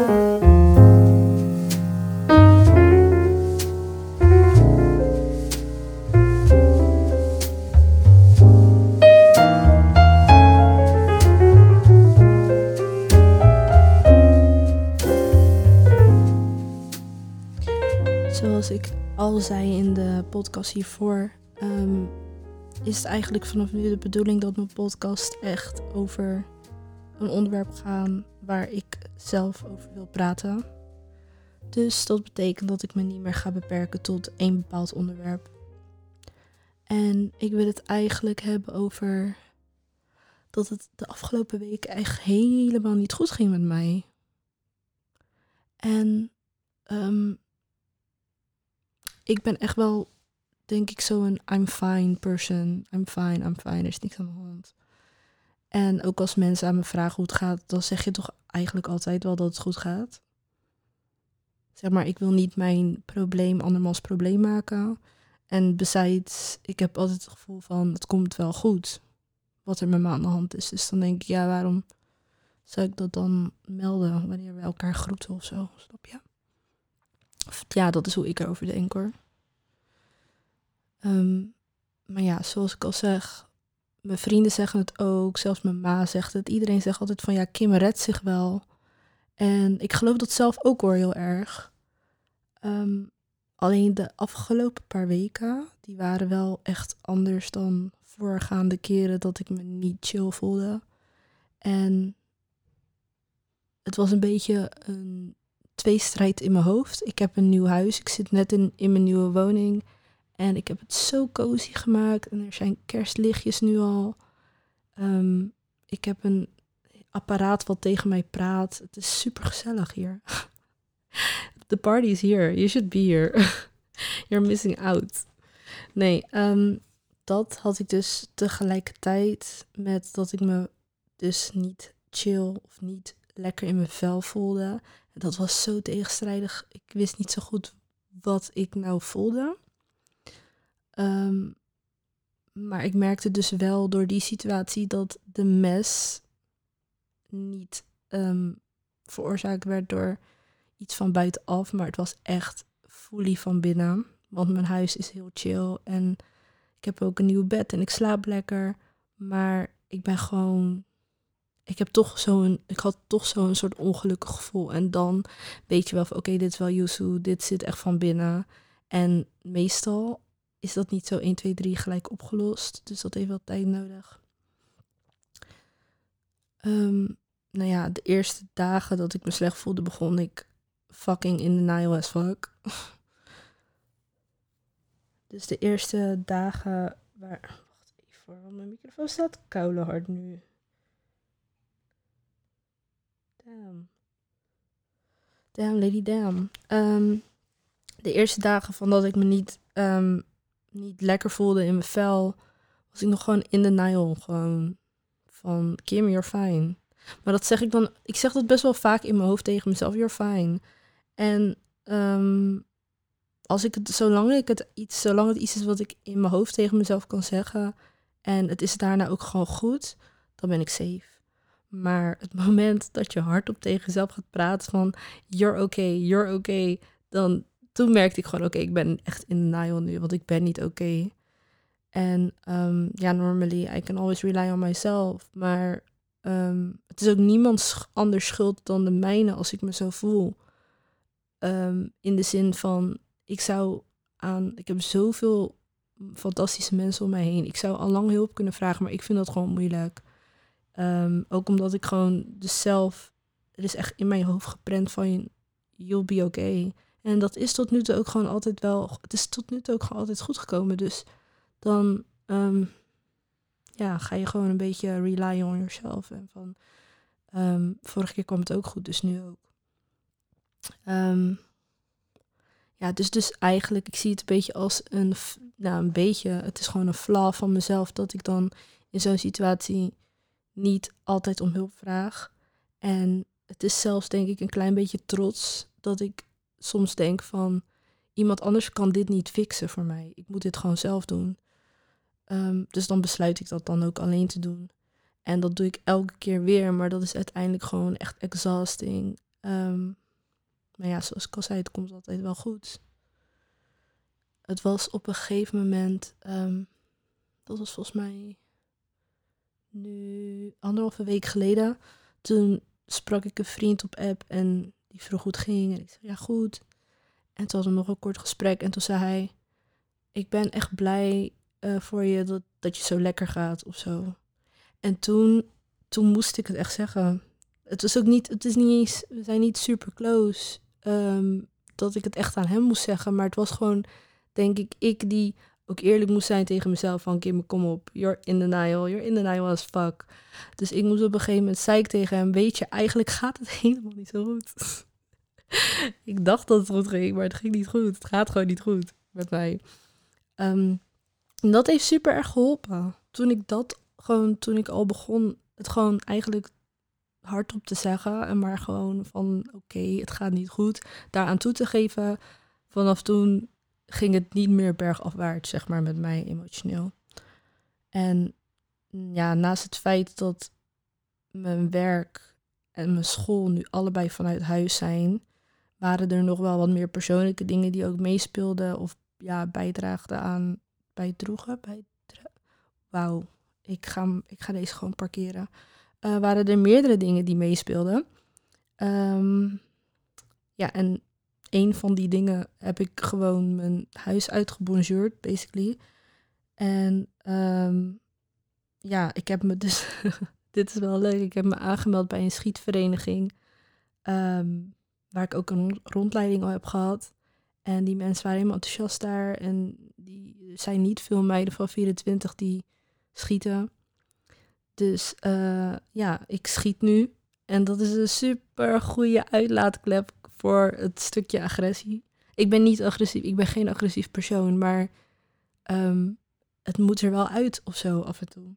Zoals ik al zei in de podcast hiervoor, ehm, is het eigenlijk vanaf nu de bedoeling dat mijn podcast echt over een onderwerp gaan waar ik zelf over wil praten. Dus dat betekent dat ik me niet meer ga beperken tot één bepaald onderwerp. En ik wil het eigenlijk hebben over dat het de afgelopen weken echt helemaal niet goed ging met mij. En um, ik ben echt wel, denk ik, zo'n I'm fine person. I'm fine, I'm fine, er is niks aan de hand. En ook als mensen aan me vragen hoe het gaat, dan zeg je toch eigenlijk altijd wel dat het goed gaat. Zeg maar, ik wil niet mijn probleem andermans probleem maken. En besides, ik heb altijd het gevoel van het komt wel goed. Wat er met me aan de hand is. Dus dan denk ik, ja, waarom zou ik dat dan melden wanneer we elkaar groeten of zo? Snap je? ja, dat is hoe ik erover denk hoor. Ehm, maar ja, zoals ik al zeg, mijn vrienden zeggen het ook, zelfs mijn ma zegt het. Iedereen zegt altijd van ja, Kim redt zich wel. En ik geloof dat zelf ook hoor heel erg. Ehm, alleen de afgelopen paar weken, die waren wel echt anders dan voorgaande keren dat ik me niet chill voelde. En het was een beetje een tweestrijd in mijn hoofd. Ik heb een nieuw huis. Ik zit net in, in mijn nieuwe woning. En ik heb het zo cozy gemaakt. En er zijn kerstlichtjes nu al. Ehm, ik heb een apparaat wat tegen mij praat. Het is super gezellig hier. The party is here. You should be here. You're missing out. Nee, um, dat had ik dus tegelijkertijd met dat ik me dus niet chill of niet lekker in mijn vel voelde. Dat was zo tegenstrijdig. Ik wist niet zo goed wat ik nou voelde. Ehm, maar ik merkte dus wel door die situatie dat de mes niet um, veroorzaakt werd door iets van buitenaf, maar het was echt fully van binnen. Want mijn huis is heel chill en ik heb ook een nieuw bed en ik slaap lekker. Maar ik ben gewoon ik heb toch zo'n, ik had toch zo'n soort ongelukkig gevoel. En dan weet je wel van, oké, dit is wel Yusu, dit zit echt van binnen. En meestal is dat niet zo 1, 2, 3 gelijk opgelost. Dus dat heeft wel tijd nodig. Um, nou ja, de eerste dagen dat ik me slecht voelde, begon ik fucking in de Nile as fuck. dus de eerste dagen waar... Wacht even, mijn microfoon staat koude hard nu. Damn. Damn, Lady Damn. Ehm, de eerste dagen van dat ik me niet, um, niet lekker voelde in mijn vel, was ik nog gewoon in de Nile. Gewoon van Kim, you're fine. Maar dat zeg ik dan, ik zeg dat best wel vaak in mijn hoofd tegen mezelf, you're fine. En um, als ik het, zolang ik het iets, zolang het iets is wat ik in mijn hoofd tegen mezelf kan zeggen, en het is daarna ook gewoon goed, dan ben ik safe. Maar het moment dat je hardop tegen jezelf gaat praten van you're okay, you're okay, dan toen merkte ik gewoon oké, ik ben echt in denial nu, want ik ben niet oké. En um, ja, normally I can always rely on myself, maar um, het is ook niemands anders schuld dan de mijne als ik me zo voel. Um, in de zin van, ik zou aan, ik heb zoveel fantastische mensen om mij heen. Ik zou al lang hulp kunnen vragen, maar ik vind dat gewoon moeilijk. Ook omdat ik gewoon dus zelf, het is echt in mijn hoofd geprent van you'll be okay. En dat is tot nu toe ook gewoon altijd wel, het is tot nu toe ook gewoon altijd goed gekomen. Dus dan um, ja, ga je gewoon een beetje rely on yourself. En van, um, vorige keer kwam het ook goed, dus nu ook. Um, ja, dus, dus eigenlijk, ik zie het een beetje als een, nou een beetje, het is gewoon een flaw van mezelf dat ik dan in zo'n situatie niet altijd om hulp vraag. En het is zelfs denk ik een klein beetje trots dat ik soms denk van iemand anders kan dit niet fixen voor mij. Ik moet dit gewoon zelf doen. Um, dus dan besluit ik dat dan ook alleen te doen. En dat doe ik elke keer weer, maar dat is uiteindelijk gewoon echt exhausting. Ehm, maar ja, zoals ik al zei, het komt altijd wel goed. Het was op een gegeven moment, ehm, dat was volgens mij nu anderhalve week geleden. Toen sprak ik een vriend op app en die vroeg hoe het ging. En ik zei, ja goed. En toen hadden we nog een kort gesprek en toen zei hij, ik ben echt blij uh, voor je dat, dat je zo lekker gaat of zo. En toen, toen moest ik het echt zeggen. Het was ook niet, het is niet eens, we zijn niet super close. Um, dat ik het echt aan hem moest zeggen. Maar het was gewoon, denk ik, ik die ook eerlijk moest zijn tegen mezelf van Kim, kom op, you're in denial, you're in denial as fuck. Dus ik moest op een gegeven moment, zei ik tegen hem, weet je, eigenlijk gaat het helemaal niet zo goed. ik dacht dat het goed ging, maar het ging niet goed. Het gaat gewoon niet goed met mij. Um, en dat heeft super erg geholpen. Toen ik dat gewoon, toen ik al begon, het gewoon eigenlijk hardop te zeggen. En maar gewoon van oké, het gaat niet goed. Daaraan toe te geven. Vanaf toen ging het niet meer bergafwaarts, zeg maar, met mij emotioneel. En ja, naast het feit dat mijn werk en mijn school nu allebei vanuit huis zijn, waren er nog wel wat meer persoonlijke dingen die ook meespeelden of ja, bijdraagden aan bijdroegen. Bij Wauw, ik ga, ik ga deze gewoon parkeren. Uh, waren er meerdere dingen die meespeelden. Ehm, ja, en een van die dingen heb ik gewoon mijn huis uitgebonjourd, basically. En um, ja, ik heb me dus, dit is wel leuk, ik heb me aangemeld bij een schietvereniging. Um, waar ik ook een rondleiding al heb gehad. En die mensen waren helemaal enthousiast daar. En die zijn niet veel meiden van 24 die schieten. Dus uh, ja, ik schiet nu. En dat is een super goede uitlaatklep voor het stukje agressie. Ik ben niet agressief, ik ben geen agressief persoon, maar um, het moet er wel uit of zo af en toe.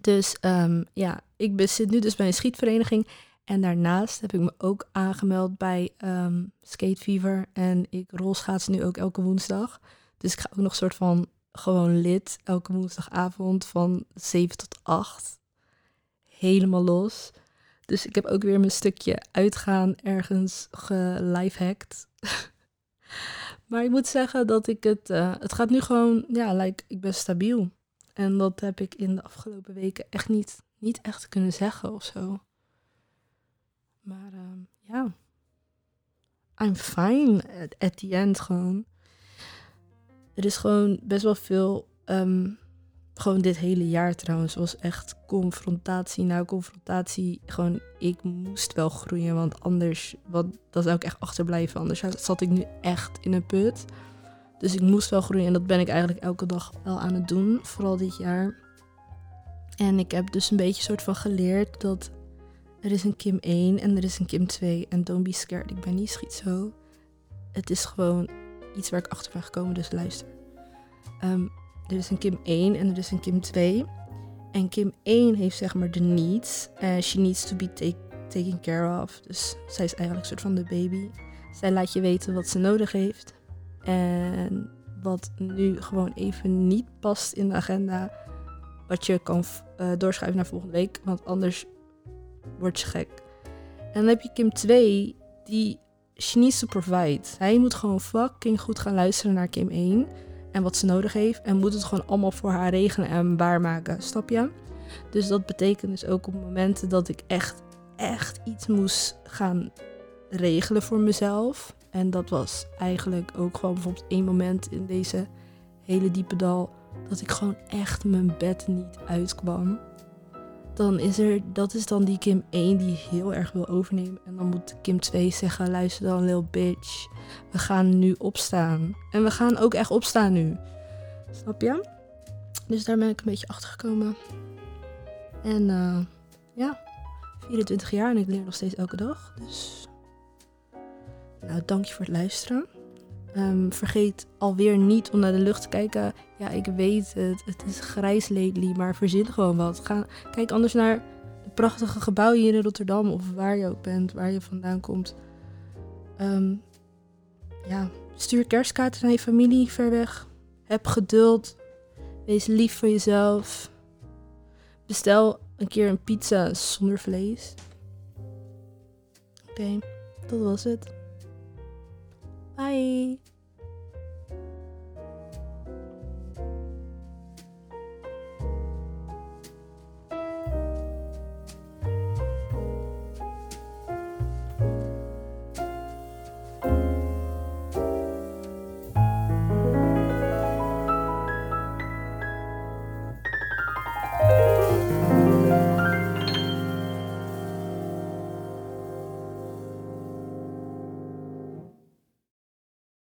Dus um, ja, ik zit nu dus bij een schietvereniging. En daarnaast heb ik me ook aangemeld bij um, Skate Fever. En ik rolschaats nu ook elke woensdag. Dus ik ga ook nog soort van gewoon lid elke woensdagavond van 7 tot 8. Helemaal los. Dus ik heb ook weer mijn stukje uitgaan ergens gelifehacked. maar ik moet zeggen dat ik het... Uh, het gaat nu gewoon... Ja, like, ik ben stabiel. En dat heb ik in de afgelopen weken echt niet, niet echt kunnen zeggen of zo. Maar uh, ja, I'm fine at, the end gewoon. Er is gewoon best wel veel, um, gewoon dit hele jaar trouwens, was echt confrontatie na confrontatie. Gewoon, ik moest wel groeien, want anders, wat, dat zou ik echt achterblijven. Anders zat ik nu echt in een put. Dus ik moest wel groeien en dat ben ik eigenlijk elke dag wel aan het doen, vooral dit jaar. En ik heb dus een beetje soort van geleerd dat er is een Kim 1 en er is een Kim 2. En don't be scared, ik ben niet schietzo. Het is gewoon iets waar ik achter ben gekomen, dus luister. Um, er is een Kim 1 en er is een Kim 2. En Kim 1 heeft zeg maar de needs. En she needs to be take, taken care of. Dus zij is eigenlijk een soort van de baby. Zij laat je weten wat ze nodig heeft. En wat nu gewoon even niet past in de agenda. Wat je kan uh, doorschuiven naar volgende week. Want anders word je gek. En dan heb je Kim 2, die she needs to provide. Hij moet gewoon fucking goed gaan luisteren naar Kim 1 en wat ze nodig heeft. En moet het gewoon allemaal voor haar regelen en waarmaken. Snap je? Dus dat betekent dus ook op momenten dat ik echt, echt iets moest gaan regelen voor mezelf. En dat was eigenlijk ook gewoon bijvoorbeeld één moment in deze hele diepe dal. Dat ik gewoon echt mijn bed niet uitkwam dan is er, dat is dan die Kim 1 die heel erg wil overnemen. En dan moet Kim 2 zeggen, luister dan, little bitch. We gaan nu opstaan. En we gaan ook echt opstaan nu. Snap je? Dus daar ben ik een beetje achter gekomen. En uh, ja, 24 jaar en ik leer nog steeds elke dag. Dus nou, dank je voor het luisteren. Um, vergeet alweer niet om naar de lucht te kijken. Ja, ik weet het, het is grijs lately, maar verzin gewoon wat. Ga, kijk anders naar de prachtige gebouwen hier in Rotterdam of waar je ook bent, waar je vandaan komt. Um, ja, stuur kerstkaarten naar je familie ver weg. Heb geduld. Wees lief voor jezelf. Bestel een keer een pizza zonder vlees. Oké, dat was het. Bye.